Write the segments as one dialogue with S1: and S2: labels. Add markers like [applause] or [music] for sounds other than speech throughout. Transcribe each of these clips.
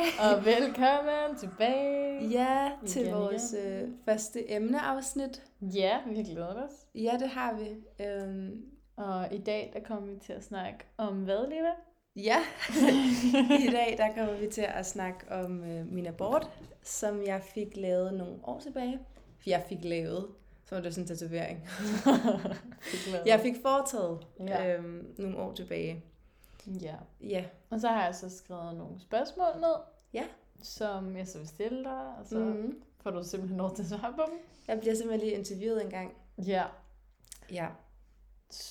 S1: Hej [laughs]
S2: og velkommen tilbage.
S1: Ja, til
S2: Igen,
S1: vores
S2: igen.
S1: øh, første emneafsnit.
S2: Ja, vi har glædet os.
S1: Ja, det har vi. Øhm,
S2: Og i dag, der kommer vi til at snakke om hvad, Liva?
S1: ja, [laughs] i dag der kommer vi til at snakke om øh, min abort, som jeg fik lavet nogle år tilbage. Jeg fik lavet, så var det sådan en tatovering. [laughs] Jeg fik foretaget
S2: Ja.
S1: øhm, nogle år tilbage.
S2: Ja.
S1: Ja,
S2: Og så har jeg så skrevet nogle spørgsmål ned.
S1: Ja.
S2: Som jeg så vil stille dig, og så
S1: mm-hmm.
S2: får du simpelthen lov til at svare på dem.
S1: jeg bliver simpelthen lige interviewet en gang.
S2: Ja.
S1: Ja.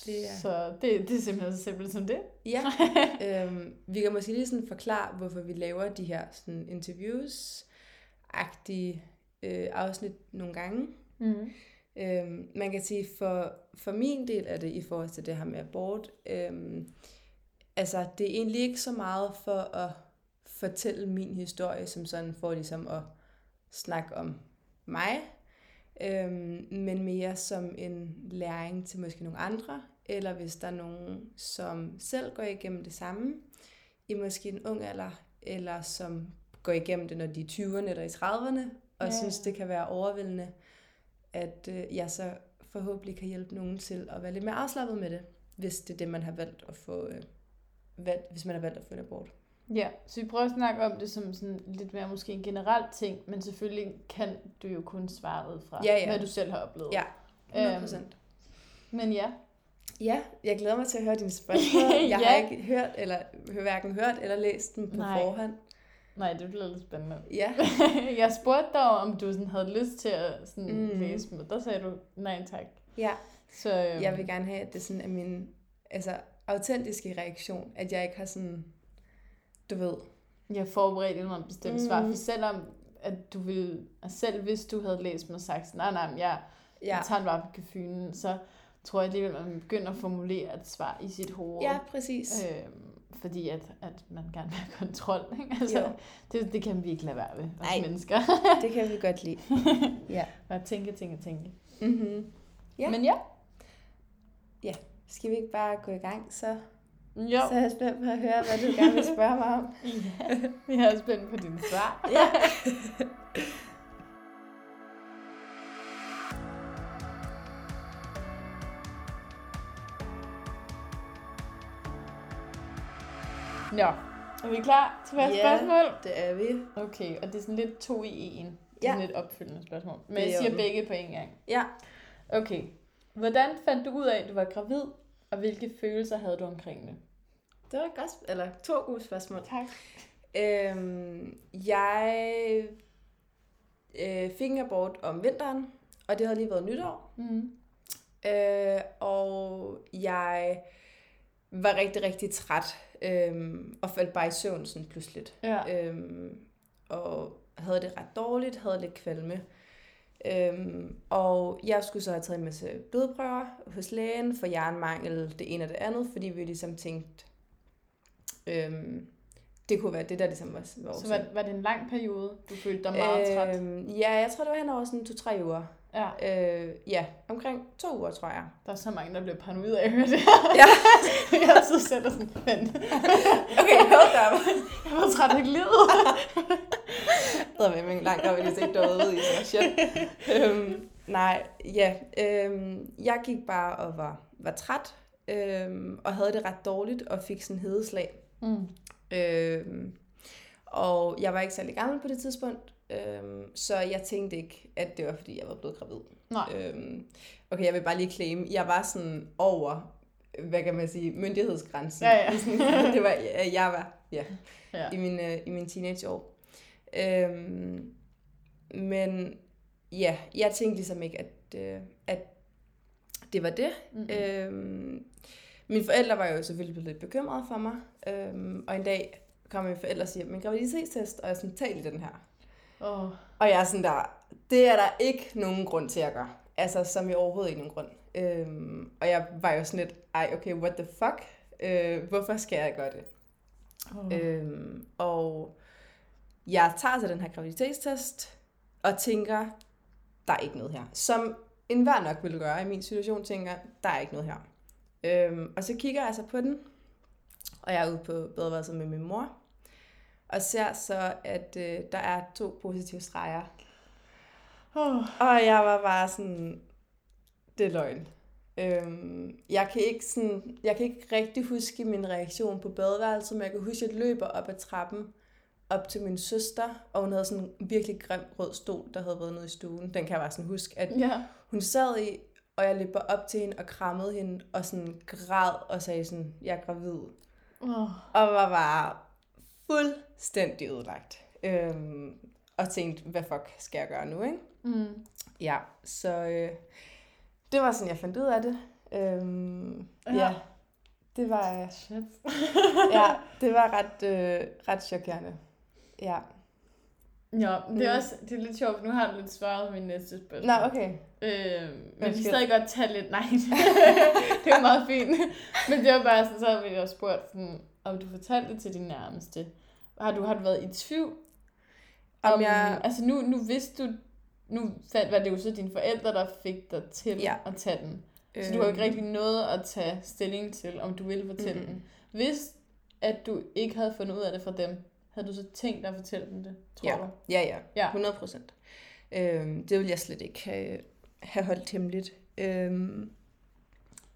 S1: Det er-
S2: Så det, det er simpelthen så simpelt som det.
S1: Ja, [laughs] øhm, vi kan måske lige sådan forklare, hvorfor vi laver de her sådan interviews-agtige øh, afsnit nogle gange.
S2: Mm.
S1: Øhm, man kan sige, for, for min del er det i forhold til det her med abort, øhm, altså det er egentlig ikke så meget for at fortælle min historie, som sådan for ligesom at snakke om mig, øhm, men mere som en læring til måske nogle andre, eller hvis der er nogen, som selv går igennem det samme, i måske en ung alder, eller som går igennem det, når de er 20'erne eller i 30'erne, og
S2: Ja.
S1: synes, det kan være overvældende, at øh, jeg så forhåbentlig kan hjælpe nogen til at være lidt mere afslappet med det, hvis det er det, man har valgt at få, øh, valgt, hvis man har valgt at få en abort.
S2: Ja, så vi prøver at snakke om det som sådan lidt mere måske en generel ting, men selvfølgelig kan du jo kun svare ud fra,
S1: Ja, ja.
S2: hvad du selv har oplevet.
S1: Ja, 100
S2: Øhm,
S1: procent.
S2: men ja,
S1: Ja, jeg glæder mig til at høre dine spørgsmål. [laughs] Jeg
S2: Ja.
S1: har ikke hørt, eller hverken hørt eller læst dem på
S2: Nej.
S1: forhånd.
S2: nej, det bliver lidt spændende.
S1: Ja, [laughs]
S2: jeg spurgte dig, om du sådan havde lyst til at sådan
S1: mm.
S2: læse dem, og der sagde du nej tak.
S1: ja.
S2: Så øhm,
S1: Jeg vil gerne have, at det sådan er min altså, autentiske reaktion, at jeg ikke har sådan, du ved,
S2: jeg forberedte mig en bestemt mm. svar,
S1: Mm.
S2: for selvom at du ville, at selv hvis du havde læst dem og sagt, nej, nej, jeg,
S1: ja,
S2: jeg tager den bare på gefynen, så tror jeg alligevel, at man begynder at formulere et svar i sit hoved.
S1: ja præcis.
S2: Øhm, fordi at, at man gerne vil have kontrol. Ikke? [laughs] Altså,
S1: Jo.
S2: det, det kan vi ikke lade være ved, os
S1: Nej.
S2: mennesker. [laughs]
S1: Det kan vi godt lide. [laughs] Ja.
S2: Bare tænke, tænke, tænke.
S1: Mm-hmm. Ja.
S2: Men ja,
S1: Skal vi ikke bare gå i gang, så,
S2: jo.
S1: så er jeg spændt på at høre, hvad du gerne vil spørge mig om. [laughs]
S2: Ja, jeg er spændt på dine svar. [laughs]
S1: Ja.
S2: Nå, er vi klar til første
S1: Ja.
S2: spørgsmål?
S1: Det er vi.
S2: Okay, og det er sådan lidt to i en. Det er
S1: Ja.
S2: sådan lidt opfølgende spørgsmål. Men jeg siger begge på en gang.
S1: Ja.
S2: Okay. Hvordan fandt du ud af, at du var gravid, og hvilke følelser havde du omkring det?
S1: Det var godt, eller to gode spørgsmål.
S2: Tak.
S1: Øhm, jeg øh, fik en abort om vinteren, og det havde lige været nytår.
S2: Mm.
S1: Øh, og jeg var rigtig, rigtig træt, øhm, og faldt bare i søvn sådan pludseligt.
S2: Ja.
S1: Øhm, og havde det ret dårligt, havde lidt kvalme. Øhm, og jeg skulle så have taget en masse blodprøver hos lægen for jernmangel, det ene og det andet, fordi vi ligesom tænkte, øhm, det kunne være det, der ligesom var, var
S2: Så var, var det en lang periode, du følte dig meget øh... træt?
S1: Øhm, ja, jeg tror, det var hen over sådan to-tre uger.
S2: Ja.
S1: Øh, ja, omkring to uger, tror jeg.
S2: Der er så mange, der bliver paranoid af at høre det.
S1: Ja. [laughs]
S2: jeg så sætter sådan, men
S1: Okay, hold da [laughs]
S2: jeg var træt af livet. [laughs]
S1: Var med en lang graviditet derude i, så shit. øhm, nej, ja. Øhm, jeg gik bare og var, var træt, øhm, og havde det ret dårligt, og fik sådan hedeslag.
S2: Mm.
S1: Øhm, og jeg var ikke særlig gammel på det tidspunkt, øhm, så jeg tænkte ikke, at det var, fordi jeg var blevet gravid.
S2: Nej.
S1: Øhm, okay, jeg vil bare lige claim, jeg var sådan over, hvad kan man sige, myndighedsgrænsen.
S2: Ja, ja.
S1: Sådan, [laughs] det var, jeg var, ja,
S2: Ja.
S1: i min, øh, i min teenageår. Øhm, men ja, jeg tænkte ligesom ikke, at, øh, at det var det.
S2: Mm.
S1: Øhm, mine forældre var jo selvfølgelig lidt bekymrede for mig, øhm, og en dag kom mine forældre og siger, min graviditetstest, og jeg er sådan, tag lige den her.
S2: Oh.
S1: Og jeg er sådan der, det er der ikke nogen grund til at gøre. Altså, som i overhovedet ikke nogen grund. Øhm, og jeg var jo sådan lidt, ej, okay, what the fuck? Øh, hvorfor skal jeg gøre det?
S2: Oh.
S1: Øhm, og jeg tager så den her graviditetstest, og tænker, der er ikke noget her. Som enhver nok ville gøre i min situation, tænker, der er ikke noget her. Øhm, og så kigger jeg så på den, og jeg er ude på badeværelset med min mor. og ser så, at øh, der er to positive streger.
S2: Oh.
S1: Og jeg var bare sådan, det er løgn. Øhm, jeg, kan ikke sådan, jeg kan ikke rigtig huske min reaktion på badeværelset, men jeg kan huske, at jeg løber op ad trappen op til min søster, og hun havde sådan en virkelig grim rød stol, der havde været nede i stuen. Den kan jeg bare sådan huske, at
S2: Ja.
S1: hun sad i, og jeg løb op til hende og krammede hende, og sådan græd og sagde sådan, jeg er gravid.
S2: Oh.
S1: Og var bare fuldstændig ødelagt. Øhm, og tænkte, hvad fuck skal jeg gøre nu, ikke?
S2: Mm.
S1: Ja, så øh, det var sådan, jeg fandt ud af det. Øhm, ja.
S2: Ja.
S1: det var,
S2: Shit.
S1: ja, [laughs] det var ret, øh, ret chokerende. Ja.
S2: Ja, det er
S1: Mm.
S2: også det er lidt sjovt, nu har du lidt svaret på min næste spørgsmål.
S1: Nå, okay.
S2: Øh, men vi kan stadig godt tage lidt... Nej, [laughs] det var meget fint. Men det var bare sådan, så havde vi jo spurgt, sådan, om du fortalte det til din nærmeste. Har du, har du været i tvivl?
S1: Om jeg-
S2: Altså nu, nu vidste du... Nu fandt, var det jo så dine forældre, der fik dig til
S1: Ja.
S2: at tage den. Så du har jo ikke
S1: Øhm,
S2: rigtig noget at tage stilling til, om du ville fortælle
S1: Mm-mm.
S2: den. Hvis at du ikke havde fundet ud af det fra dem, havde du så tænkt dig at fortælle dem det, tror
S1: Ja,
S2: du?
S1: ja, ja.
S2: Ja.
S1: 100 procent. Øhm, det vil jeg slet ikke have, have holdt hemmeligt. Øhm,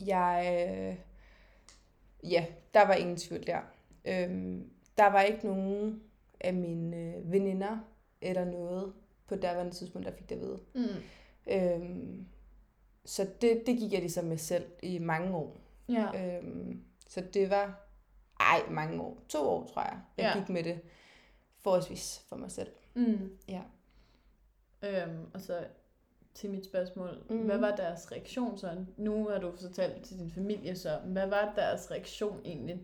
S1: jeg... Øh, ja, der var ingen tvivl der. Øhm, der var ikke nogen af mine øh, veninder eller noget på daværende tidspunkt, der fik det at vide.
S2: Mm.
S1: Øhm, så det, det gik jeg ligesom med selv i mange år.
S2: Ja.
S1: Øhm, så det var, ej, mange år. To år, tror jeg. Jeg
S2: Ja.
S1: gik med det forholdsvis for mig selv.
S2: Mm.
S1: Ja.
S2: Øhm, og så til mit spørgsmål. Mm. Hvad var deres reaktion så? Nu har du fortalt til din familie så. Hvad var deres reaktion egentlig?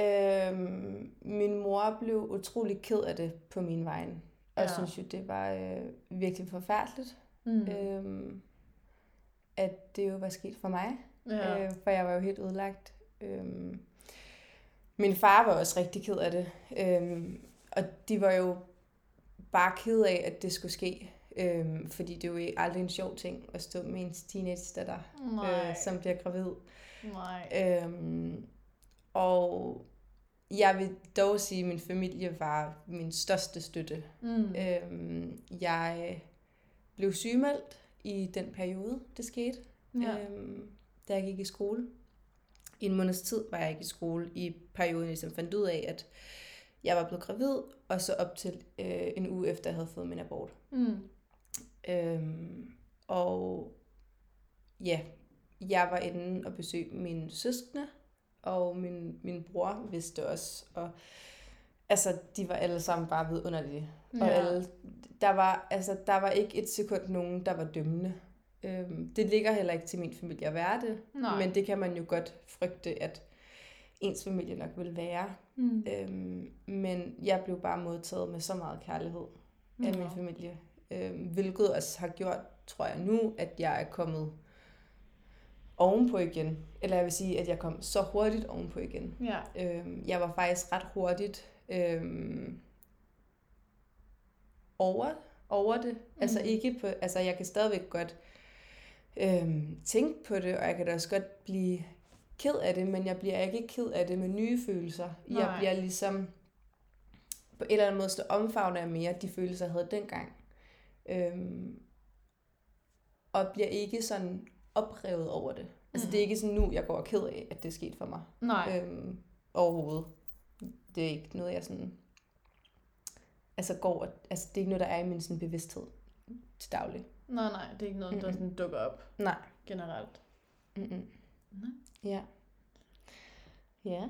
S1: Øhm, min mor blev utrolig ked af det på min vej. Og
S2: Ja.
S1: synes jo, det var øh, virkelig forfærdeligt,
S2: Mm.
S1: øhm, at det jo var sket for mig.
S2: Ja.
S1: Øh, for jeg var jo helt ødelagt. Øhm, min far var også rigtig ked af det. Øhm, og de var jo bare ked af, at det skulle ske. Øhm, fordi det er jo aldrig en sjov ting at stå med ens teenage-datter,
S2: Nej.
S1: øh, som bliver gravid.
S2: Nej.
S1: Øhm, og jeg vil dog sige, at min familie var min største støtte.
S2: Mm.
S1: Øhm, jeg blev sygemeldt i den periode, det skete,
S2: ja.
S1: øhm, da jeg gik i skole. I en måneds tid var jeg ikke i skole i perioden, jeg ligesom fandt ud af, at jeg var blevet gravid, og så op til øh, en uge efter, jeg havde fået min abort.
S2: Mm.
S1: Øhm, og ja, jeg var inde og besøge mine søskende, og min, min bror vidste også. Og altså, de var alle sammen bare vidunderlige. Ja. Og alle, der, var, altså, der var ikke et sekund nogen, der var dømmende. Øhm, det ligger heller ikke til min familie at være det.
S2: Nej.
S1: Men det kan man jo godt frygte, at ens familie nok vil være.
S2: Mm.
S1: Øhm, men jeg blev bare modtaget med så meget kærlighed af min familie. Øhm, hvilket også har gjort, tror jeg nu, at jeg er kommet ovenpå igen. Eller jeg vil sige, at jeg kom så hurtigt ovenpå igen.
S2: Ja.
S1: Øhm, jeg var faktisk ret hurtigt øhm, over, over det. Mm. Altså ikke på, altså jeg kan stadigvæk godt øhm, tænke på det, og jeg kan da også godt blive ked af det, men jeg bliver ikke ked af det med nye følelser. Nej. Jeg bliver ligesom på en eller anden måde så omfavner jeg mere de følelser, jeg havde dengang. Øhm, og bliver ikke sådan oprevet over det. Altså
S2: Mhm.
S1: det er ikke sådan nu, jeg går og ked af, at det er sket for mig.
S2: Nej.
S1: Øhm, overhovedet. Det er ikke noget, jeg sådan... Altså går... Altså det er ikke noget, der er i min sådan, bevidsthed til daglig.
S2: Nej, nej. Det er ikke noget, der
S1: Mm-mm.
S2: sådan dukker op
S1: Nej.
S2: generelt.
S1: Mm-mm.
S2: Nej.
S1: Ja. Ja.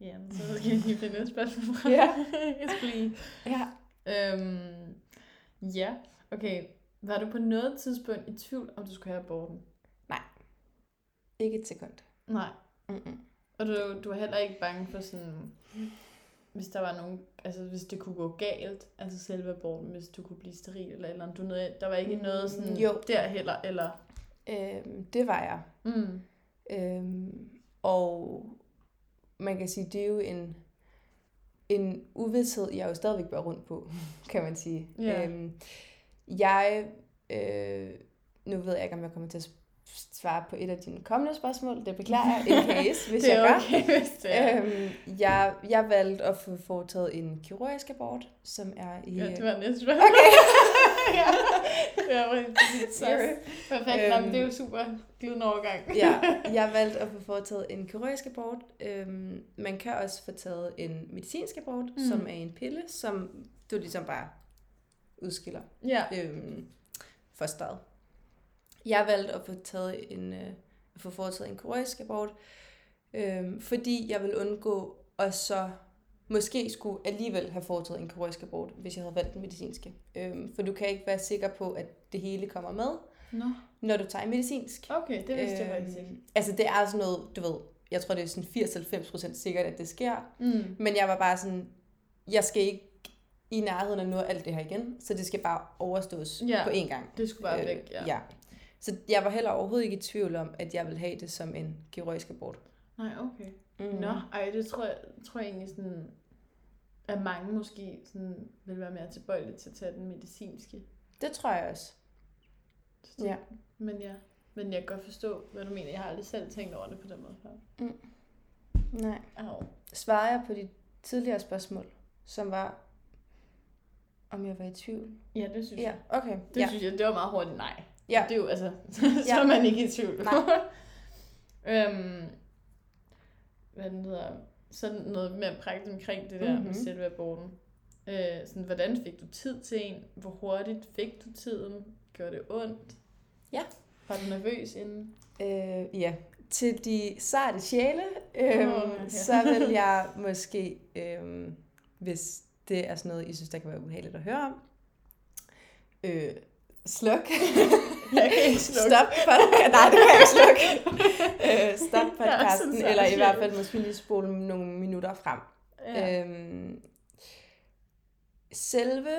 S2: Ja, så skal vi lige finde et spørgsmål fra. [laughs]
S1: Ja.
S2: Jeg skal lige...
S1: Ja.
S2: Øhm, ja, okay. Var du på noget tidspunkt i tvivl, om du skulle have aborten?
S1: Ikke et sekund.
S2: Nej.
S1: Mm-mm.
S2: Og du, du er heller ikke bange for sådan, hvis der var nogen, altså hvis det kunne gå galt, altså selve aborten, hvis du kunne blive steril eller eller. Du noget, der var ikke
S1: Mm,
S2: noget sådan
S1: jo.
S2: der heller, eller...
S1: Øhm, det var jeg.
S2: Mm.
S1: Øhm, og man kan sige, det er jo en, en uvidshed, jeg jo stadigvæk bør rundt på, [laughs] kan man sige.
S2: Ja.
S1: Øhm, jeg, øh, nu ved jeg ikke, om jeg kommer til at svare på et af dine kommende spørgsmål. Det beklager jeg, in [laughs] case, hvis
S2: det er
S1: jeg
S2: okay,
S1: gør.
S2: hvis det er.
S1: Øhm, jeg, jeg valgte at få foretaget en kirurgisk abort, som er i...
S2: Ja, det var næste spørgsmål.
S1: Okay. [laughs]
S2: ja, det var. [laughs]
S1: Sorry.
S2: Perfekt, men det er jo super glidende overgang.
S1: ja, jeg valgte at få foretaget en kirurgisk abort. Øhm, man kan også få taget en medicinsk abort, mm. som er en pille, som du ligesom bare udskiller
S2: Ja.
S1: øhm, fosteret. Jeg valgte at få taget en, øh, at få foretaget en kirurgisk abort, øhm, fordi jeg vil undgå at så måske skulle alligevel have foretaget en kirurgisk abort, hvis jeg havde valgt den medicinske. Øhm, for du kan ikke være sikker på, at det hele kommer med,
S2: Nå,
S1: når du tager medicinsk.
S2: okay, det vidste jeg faktisk ikke.
S1: Øhm, Altså det er sådan noget, du ved, jeg tror det er sådan 80-90% sikkert, at det sker.
S2: Mm.
S1: Men jeg var bare sådan, jeg skal ikke i nærheden af noget af alt det her igen, så det skal bare overstås
S2: Ja.
S1: på én gang.
S2: Det skulle bare væk, ja.
S1: ja. Så jeg var heller overhovedet ikke i tvivl om, at jeg ville have det som en kirurgisk abort.
S2: Nej, okay.
S1: Mm.
S2: Nå, ej, det tror jeg, tror jeg egentlig sådan, at mange måske sådan, vil være mere tilbøjelige til at tage den medicinske.
S1: Det tror jeg også.
S2: Så det-
S1: Ja.
S2: Men ja, men jeg kan godt forstå, hvad du mener. Jeg har aldrig selv tænkt over det på den måde før.
S1: Nej.
S2: Au.
S1: Svarer jeg på de tidligere spørgsmål, som var, om jeg var i tvivl?
S2: Ja, det synes
S1: Ja,
S2: jeg.
S1: okay.
S2: Det
S1: ja.
S2: synes jeg, det var meget hurtigt nej.
S1: Ja.
S2: Det er jo, altså, [laughs] så
S1: Ja.
S2: er man ikke i tvivl.
S1: Nej. [laughs]
S2: øhm, hvad den hedder, sådan noget mere praktisk omkring det der mm-hmm. med
S1: Mhm.
S2: selve aborten. Øh, sådan, hvordan fik du tid til en? Hvor hurtigt fik du tiden? Gjorde det ondt?
S1: Ja.
S2: Var du nervøs inden?
S1: Øh, ja, til de sarte sjæle, øhm,
S2: Åh, ja.
S1: så vil jeg måske, øhm, hvis det er sådan noget, I synes, der kan være ubehageligt at høre om, øh, sluk. [laughs]
S2: Jeg kan ikke slukke.
S1: Stop podcasten. Nej, det kan jeg ikke slukke. øh, stop [laughs] podcasten,
S2: så
S1: eller i hvert fald måske lige spole nogle minutter frem.
S2: Ja.
S1: Øhm, selve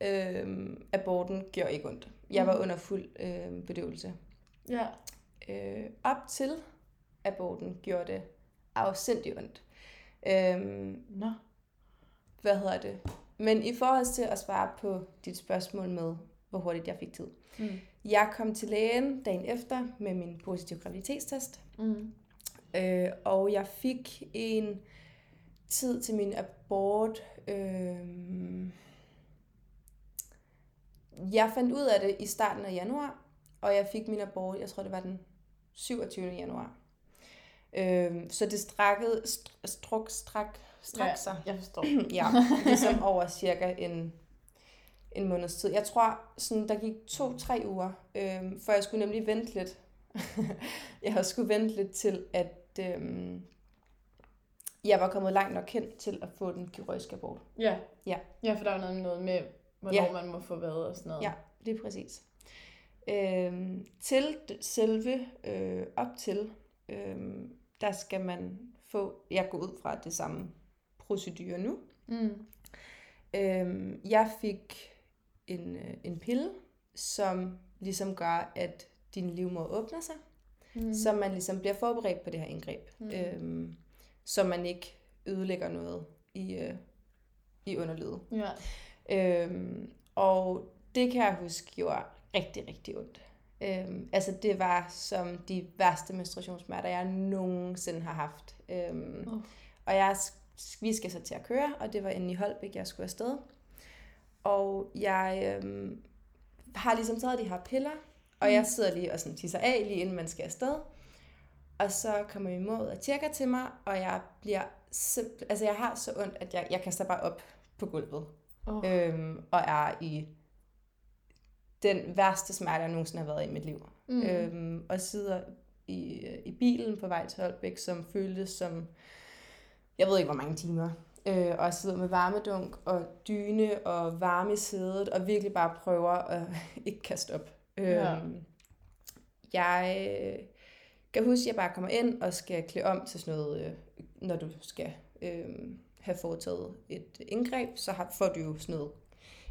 S1: øhm, aborten gjorde ikke ondt. Jeg var
S2: Mhm.
S1: under fuld øhm, bedøvelse.
S2: ja.
S1: Øh, op til aborten gjorde det afsindig ondt. Øhm,
S2: Nå.
S1: hvad hedder det? Men i forhold til at svare på dit spørgsmål med, hvor hurtigt jeg fik tid.
S2: Mm.
S1: Jeg kom til lægen dagen efter med min positive graviditetstest,
S2: Mm.
S1: øh, og jeg fik en tid til min abort. Øh, jeg fandt ud af det i starten af januar, og jeg fik min abort, jeg tror det var den 27. januar. Øh, så det strakkede, st- struk, strak, strak
S2: Ja,
S1: sig.
S2: jeg forstår. [clears throat]
S1: Ja, ligesom over cirka en, en måneds tid. Jeg tror, sådan, der gik to-tre uger, øhm, for jeg skulle nemlig vente lidt. [laughs] jeg har skulle vente lidt til, at øhm, jeg var kommet langt nok hen til at få den kirurgiske abort.
S2: Ja.
S1: Ja.
S2: Ja, for der er noget, noget med, hvornår
S1: Ja.
S2: man må få hvad og sådan noget.
S1: Ja, det er præcis. Øhm, til selve øh, op til, øhm, der skal man få, jeg går ud fra det samme procedure nu,
S2: Mm.
S1: Øhm, jeg fik en, øh, en pille, som ligesom gør, at din livmor åbner sig,
S2: Mm.
S1: så man ligesom bliver forberedt på det her indgreb,
S2: Mm.
S1: øhm, så man ikke ødelægger noget i, øh, i underlivet.
S2: Ja.
S1: Øhm, og det kan jeg huske gjorde rigtig, rigtig ondt. Øhm, altså det var som de værste menstruationssmerter, jeg nogensinde har haft. Øhm,
S2: Åh.
S1: Og jeg, vi skal så til at køre, og det var inde i Holbæk, jeg skulle afsted. Og jeg øhm, har ligesom taget de her piller, og jeg sidder lige og sådan tisser af, lige inden man skal afsted. Og så kommer min mor og tjekker til mig, og jeg bliver simpel, altså jeg har så ondt, at jeg, jeg kaster bare op på gulvet.
S2: Oh.
S1: Øhm, og er i den værste smerte, jeg nogensinde har været i mit liv.
S2: Mm.
S1: Mm. Øhm, og sidder i, i bilen på vej til Holbæk, som føltes som, jeg ved ikke hvor mange timer. Øh, og jeg sidder med varmedunk og dyne og varme i sædet, og virkelig bare prøver at [laughs] ikke kaste op.
S2: Ja.
S1: Øhm, jeg øh, kan huske, at jeg bare kommer ind og skal klæde om til sådan noget, øh, når du skal øh, have foretaget et indgreb, så har, får du jo sådan noget,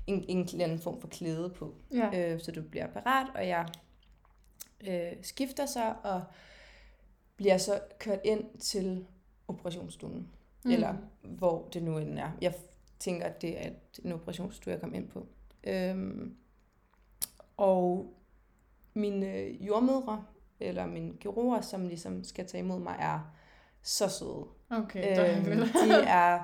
S1: en, en eller anden form for klæde på
S2: Ja.
S1: øh, så du bliver parat, og jeg øh, skifter så og bliver så kørt ind til operationsstuen, mm. eller hvor det nu end er. Jeg tænker, at det er en operationsstue, jeg kom ind på. Øhm, og mine jordmødre eller min kirurger, som ligesom skal tage imod mig, er så søde.
S2: Okay,
S1: Øhm, de er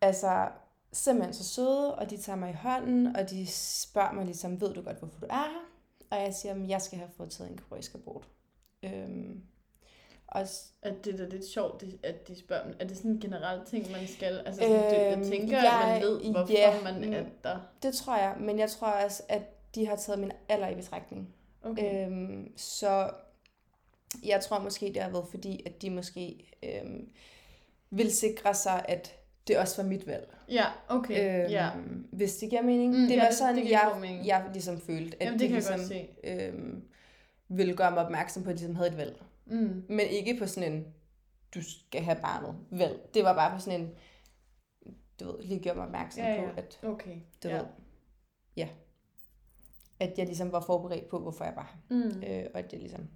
S1: altså simpelthen så søde, og de tager mig i hånden, og de spørger mig ligesom, ved du godt, hvorfor du er her? Og jeg siger, at jeg skal have fået taget en kirurgisk abort. Øhm, og s-
S2: At det er da lidt sjovt, det- at de spørger, er det sådan en generel ting, man skal? Altså, sådan, det, jeg
S1: Øhm,
S2: tænker, at
S1: jeg-
S2: man ved, hvorfor
S1: ja,
S2: man er der.
S1: det tror jeg, men jeg tror også, at de har taget min alder i betragtning.
S2: Okay.
S1: Øhm, så jeg tror måske, det har været fordi, at de måske øhm, vil sikre sig, at det også var mit valg.
S2: Ja, okay.
S1: Øhm,
S2: ja.
S1: Hvis det giver mening.
S2: Mm,
S1: det
S2: ja,
S1: var
S2: det-
S1: sådan,
S2: det
S1: jeg,
S2: mening.
S1: jeg ligesom følte, at
S2: Jamen,
S1: de
S2: det kan
S1: ligesom,
S2: jeg
S1: øhm, ville gøre mig opmærksom på, at de ligesom havde et valg.
S2: Mm.
S1: Men ikke på sådan en, du skal have barnet valg. Det var bare på sådan en, du ved, lige gøre mig opmærksom
S2: Ja, ja.
S1: på, at
S2: Okay.
S1: du
S2: ja.
S1: ved, ja, at jeg ligesom var forberedt på, hvorfor jeg var her.
S2: Mm.
S1: øh, og at jeg ligesom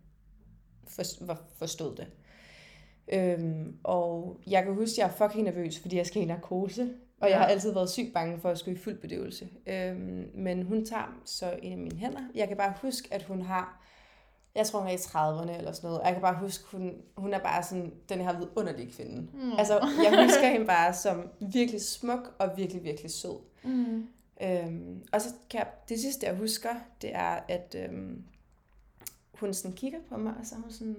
S1: for, var, forstod det. Øhm, og jeg kan huske, at jeg er fucking nervøs, fordi jeg skal i narkose, og jeg
S2: Ja.
S1: har altid været sygt bange for at skulle i fuld bedøvelse. Øhm, men hun tager så en af mine hænder. Jeg kan bare huske, at hun har, jeg tror hun er i 30'erne eller sådan noget, og jeg kan bare huske, hun, hun er bare sådan, den her vidunderlige kvinde.
S2: Mm.
S1: Altså, jeg husker hende bare som virkelig smuk og virkelig, virkelig sød.
S2: Mm.
S1: Øhm, og så kan jeg, det sidste, jeg husker, det er, at øhm, hun sådan kigger på mig, og så er hun sådan,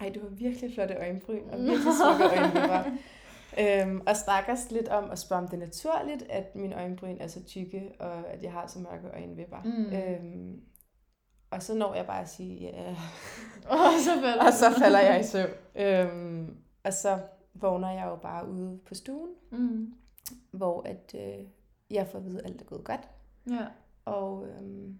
S1: ej, du har virkelig flotte øjenbryn, og virkelig smukke [laughs] øjenvipper. øhm, og snakker lidt om at spørge, om det er naturligt, at mine øjenbryn er så tykke, og at jeg har så mørke øjenvipper.
S2: Mm.
S1: Øhm, og så når jeg bare at sige, ja, [laughs]
S2: Og så falder
S1: og så falder jeg i søvn. [laughs] Øhm, og så vågner jeg jo bare ude på stuen,
S2: Mm.
S1: hvor at, øh, jeg får at vide, at alt er gået godt.
S2: Ja.
S1: Og øhm,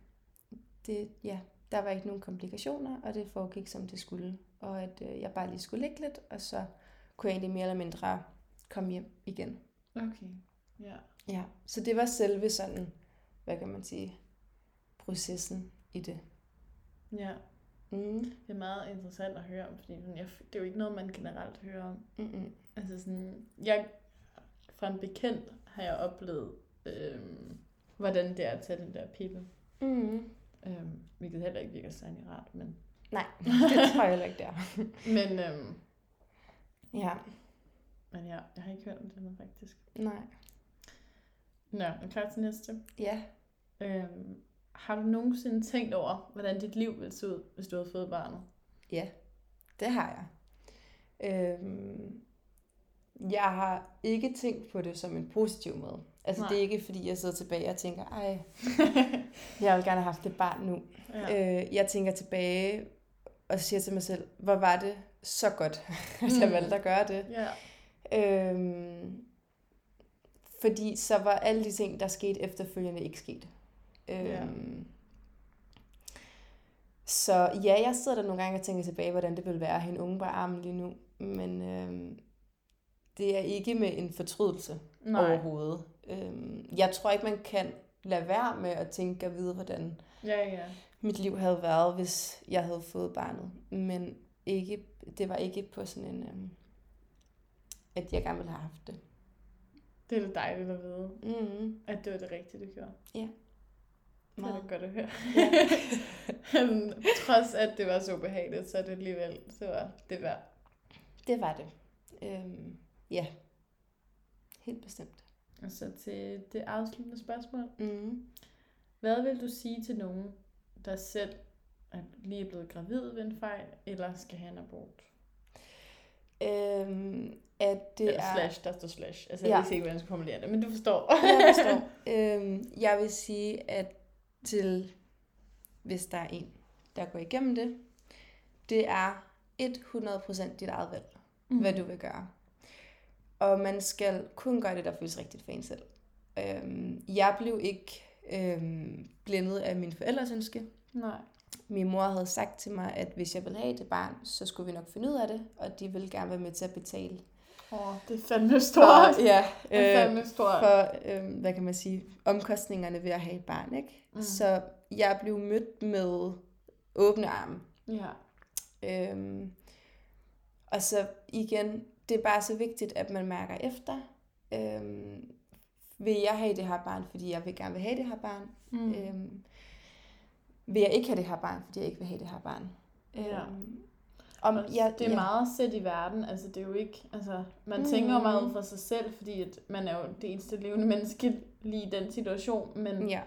S1: det, ja, der var ikke nogen komplikationer, og det foregik som det skulle. Og at øh, jeg bare lige skulle ligge lidt, og så kunne jeg egentlig mere eller mindre komme hjem igen.
S2: Okay. Ja.
S1: Ja, så det var selve sådan, hvad kan man sige, processen i det.
S2: Ja.
S1: Mm.
S2: Det er meget interessant at høre om, fordi sådan, jeg, det er jo ikke noget, man generelt hører om.
S1: Mm-mm.
S2: Altså sådan, jeg, fra en bekendt har jeg oplevet, øhm, hvordan det er at tage den der pippe.
S1: Mm.
S2: Øhm, hvilket heller ikke virker særlig rart, men...
S1: Nej, det tror jeg heller ikke, der. [laughs]
S2: Men, øhm,
S1: Ja,
S2: men ja, jeg har ikke hørt om det noget faktisk.
S1: nej.
S2: Nå, er klar til næste?
S1: Ja.
S2: Øhm, har du nogensinde tænkt over, hvordan dit liv ville se ud, hvis du havde fået barnet?
S1: Ja, det har jeg. Øhm, jeg har ikke tænkt på det som en positiv måde. Altså
S2: Nej.
S1: det er ikke fordi, jeg sidder tilbage og tænker, ej, [laughs] jeg vil gerne have haft et barn nu.
S2: ja.
S1: Øh, jeg tænker tilbage og siger til mig selv, hvor var det så godt, [laughs] at jeg
S2: Mm.
S1: valgte at gøre det.
S2: ja.
S1: Øhm, fordi så var alle de ting, der skete efterfølgende, ikke sket.
S2: Ja.
S1: Øhm, Så ja, jeg sidder der nogle gange og tænker tilbage, hvordan det ville være at have en unge på armen lige nu. Men øhm, det er ikke med en fortrydelse
S2: Nej.
S1: overhovedet. Øhm, jeg tror ikke, man kan lade være med at tænke og vide, hvordan
S2: Ja, ja.
S1: mit liv havde været, hvis jeg havde fået barnet. Men ikke, det var ikke på sådan en, øhm, at jeg gerne ville have haft det.
S2: Det er da dejligt at vide,
S1: Mm,
S2: at det var det rigtige, du gjorde. Det er da godt at høre. Men Trods at det var så ubehageligt, så er det alligevel, så var det værd.
S1: Det var det. Øhm, ja, helt bestemt.
S2: Og så til det afsluttende spørgsmål.
S1: Mm.
S2: Hvad vil du sige til nogen, der selv er lige er blevet gravid ved en fejl, eller skal have en abort?
S1: Øhm, at det
S2: Det eller
S1: er...
S2: slash, der står slash. Altså,
S1: Ja.
S2: jeg ved ikke, hvordan jeg skal formulere det, men du forstår.
S1: Jeg forstår. [laughs] øhm, jeg vil sige, at til, hvis der er en, der går igennem det, det er 100% dit eget valg, mm. hvad du vil gøre. Og man skal kun gøre det, der føles rigtigt for en selv. Øhm, jeg blev ikke øhm, blændet af min forældres ønske.
S2: Nej.
S1: Min mor havde sagt til mig, at hvis jeg ville have det barn, så skulle vi nok finde ud af det, og de ville gerne være med til at betale.
S2: Oh, det er fandme stort.
S1: For, ja,
S2: det er
S1: øh,
S2: fandme stort.
S1: for øh, hvad kan man sige, omkostningerne ved at have et barn, ikke?
S2: Mm.
S1: Så jeg blev mødt med åbne arme.
S2: Ja.
S1: Øhm, og så igen, det er bare så vigtigt, at man mærker efter. Øhm, vil jeg have det her barn, fordi jeg vil gerne vil have det her barn?
S2: Mm.
S1: Øhm, vil jeg ikke have det her barn, fordi jeg ikke vil have det her barn.
S2: Ja.
S1: Øhm, om, ja,
S2: det er
S1: ja.
S2: meget sæt i verden, altså det er jo ikke, altså man
S1: Mm.
S2: tænker meget fra sig selv, fordi at man er jo det eneste levende menneske lige i den situation, men
S1: Ja.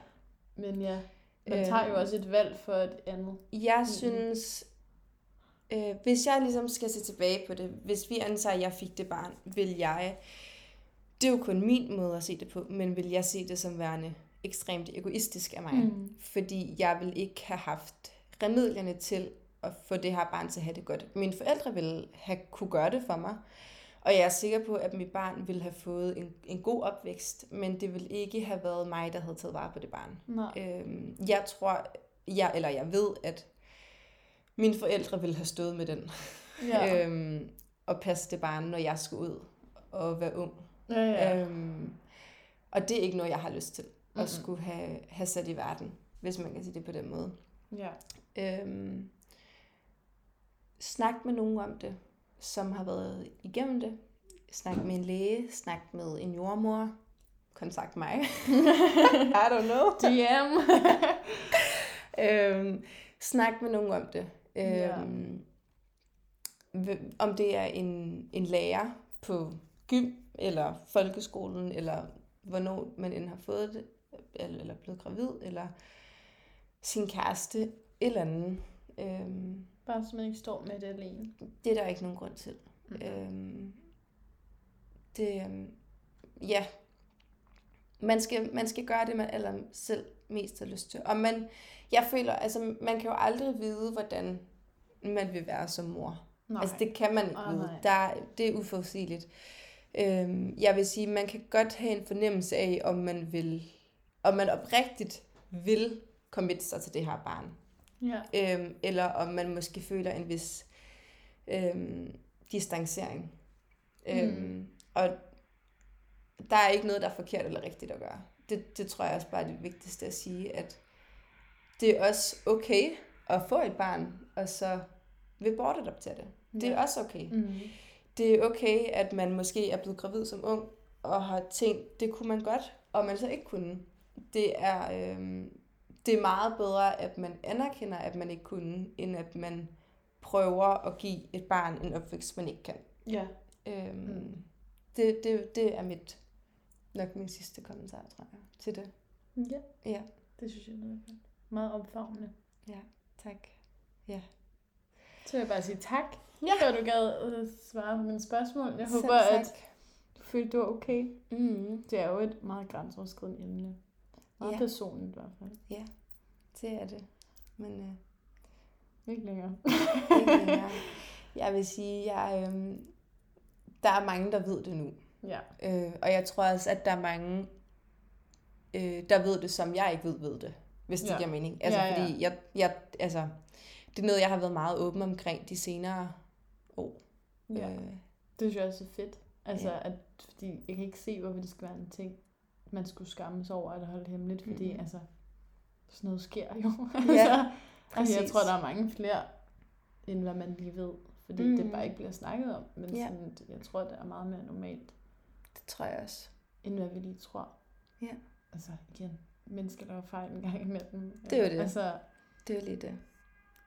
S2: men ja, man
S1: Øhm.
S2: tager jo også et valg for et andet.
S1: Jeg synes, øh, hvis jeg ligesom skal se tilbage på det, hvis vi antager, at jeg fik det barn, vil jeg, det er jo kun min måde at se det på, men vil jeg se det som værende ekstremt egoistisk af mig.
S2: Mm.
S1: Fordi jeg vil ikke have haft remedierne til at få det her barn til at have det godt. Mine forældre ville have kunne gøre det for mig, og jeg er sikker på, at mit barn ville have fået en, en god opvækst, men det ville ikke have været mig, der havde taget vare på det barn.
S2: Nej.
S1: Øhm, jeg tror, jeg, eller jeg ved, at mine forældre ville have stået med den.
S2: Ja. [laughs]
S1: øhm, og passe det barn, når jeg skulle ud og være ung.
S2: ja, ja.
S1: Øhm, og det er ikke noget, jeg har lyst til at
S2: Mhm.
S1: skulle have, have sat i verden, hvis man kan sige det på den måde.
S2: ja.
S1: Øhm, snak med nogen om det, som har været igennem det. Snak med en læge, snak med en jordmor, kontakt mig. [laughs] I don't know. [laughs]
S2: DM. [laughs]
S1: øhm, snak med nogen om det. Øhm, hv- Om det er en, en lærer på gym, eller folkeskolen, eller hvornår man end har fået det, eller, eller blevet gravid, eller sin kæreste, eller andet. Øhm,
S2: Bare så man ikke står med det alene.
S1: det er der ikke nogen grund til.
S2: Mm.
S1: Øhm, det, øhm, ja, man skal, man skal gøre det, man aller selv mest har lyst til. Og man, jeg føler, altså, man kan jo aldrig vide, hvordan man vil være som mor.
S2: Nej.
S1: Altså, det kan man ikke
S2: Ah,
S1: vide.
S2: nej.
S1: Der, er- det er uforudsigeligt. Øhm, jeg vil sige, man kan godt have en fornemmelse af, om man vil, om man oprigtigt vil committe sig til det her barn
S2: Ja.
S1: øhm, eller om man måske føler en vis øhm, distancering. Mm. Øhm, og der er ikke noget, der er forkert eller rigtigt at gøre. Det, det tror jeg også bare er det vigtigste at sige, at det er også okay at få et barn, og så vil bortadoptere det. Det er
S2: Ja.
S1: også okay.
S2: Mm.
S1: Det er okay, at man måske er blevet gravid som ung, og har tænkt, det kunne man godt, og man så ikke kunne. Det er, øhm, det er meget bedre, at man anerkender, at man ikke kunne, end at man prøver at give et barn en opvækst, man ikke kan.
S2: Ja.
S1: Øhm,
S2: Mm.
S1: det, det, det er mit, nok min sidste kommentar, tror jeg, til det.
S2: Ja.
S1: Ja,
S2: Det synes jeg er godt. Meget omfavnende.
S1: tak.
S2: Så vil jeg bare sige tak,
S1: Ja.
S2: for at du gad øh, svare på mine spørgsmål. Jeg
S1: Selv
S2: håber, at
S1: tak.
S2: du følte, det var okay.
S1: Mm,
S2: Det er jo et meget grænseoverskridende emne. Meget
S1: Ja.
S2: personligt i hvert fald.
S1: det er det. Men øh,
S2: Ikke længere.
S1: ikke [laughs] længere. Jeg vil sige, jeg, øhm, der er mange, der ved det nu.
S2: Ja.
S1: Øh, og jeg tror også, at der er mange, øh, der ved det, som jeg ikke ved, ved det. Hvis det
S2: Ja.
S1: giver mening. Altså,
S2: Ja, ja.
S1: fordi jeg, jeg, altså, det er noget, jeg har været meget åben omkring de senere år.
S2: ja.
S1: Øh,
S2: Det synes jeg også er fedt. Altså,
S1: Ja.
S2: at, fordi jeg kan ikke se, hvorfor det skal være en ting, man skulle skamme sig over eller holde hemmeligt, fordi
S1: Mhm.
S2: altså, sådan noget sker jo. [laughs]
S1: Ja,
S2: altså, altså, jeg tror, der er mange flere, end hvad man lige ved, fordi mm. det bare ikke bliver snakket om. Men
S1: Ja.
S2: sådan, jeg tror, det er meget mere normalt,
S1: det tror jeg også.
S2: end hvad vi lige tror.
S1: Ja.
S2: Altså, igen, mennesker laver fejl en gang imellem.
S1: Det er jo det.
S2: Altså,
S1: Det er jo lige det.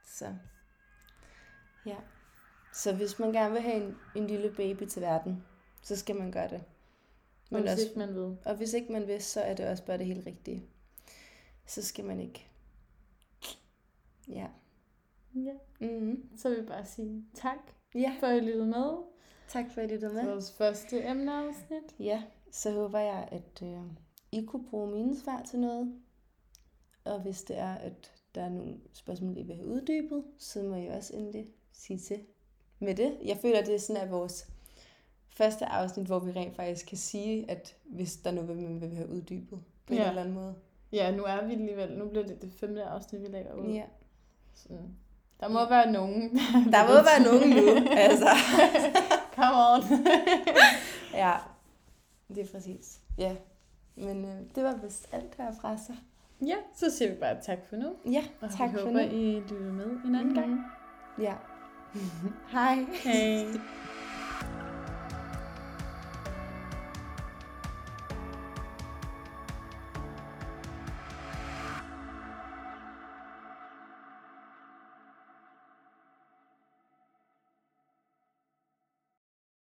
S1: Så, ja. Så hvis man gerne vil have en, en lille baby til verden, så skal man gøre det.
S2: Men hvis
S1: også,
S2: ikke man ved.
S1: og hvis ikke man vil, så er det også bare det helt rigtige. Så skal man ikke. Ja.
S2: Ja.
S1: Mm-hmm.
S2: Så vil jeg bare sige tak,
S1: Ja,
S2: for at I lyttede med.
S1: tak for at I lyttede med.
S2: Vores første emneafsnit.
S1: Ja, så håber jeg, at øh, I kunne bruge mine svar til noget. Og hvis det er, at der er nogle spørgsmål, I vil have uddybet, så må I også endelig sige til med det. Jeg føler, at det er sådan, at vores første afsnit, hvor vi rent faktisk kan sige, at hvis der er noget, man vil have uddybet på
S2: Ja.
S1: en eller anden måde.
S2: Ja, nu er vi alligevel, nu bliver det det femte afsnit, vi lægger ud.
S1: Ja.
S2: Sådan. Der må være nogen.
S1: Der må være nogen nu, altså. [laughs]
S2: Come on. [laughs]
S1: Ja, det er præcis. Ja, men øh, det var vist alt herfra så.
S2: ja, så siger vi bare tak for nu.
S1: Ja,
S2: Og
S1: tak
S2: vi
S1: for
S2: håber,
S1: nu.
S2: I lytter med en anden gang.
S1: Ja. [laughs] Hej.
S2: Hej.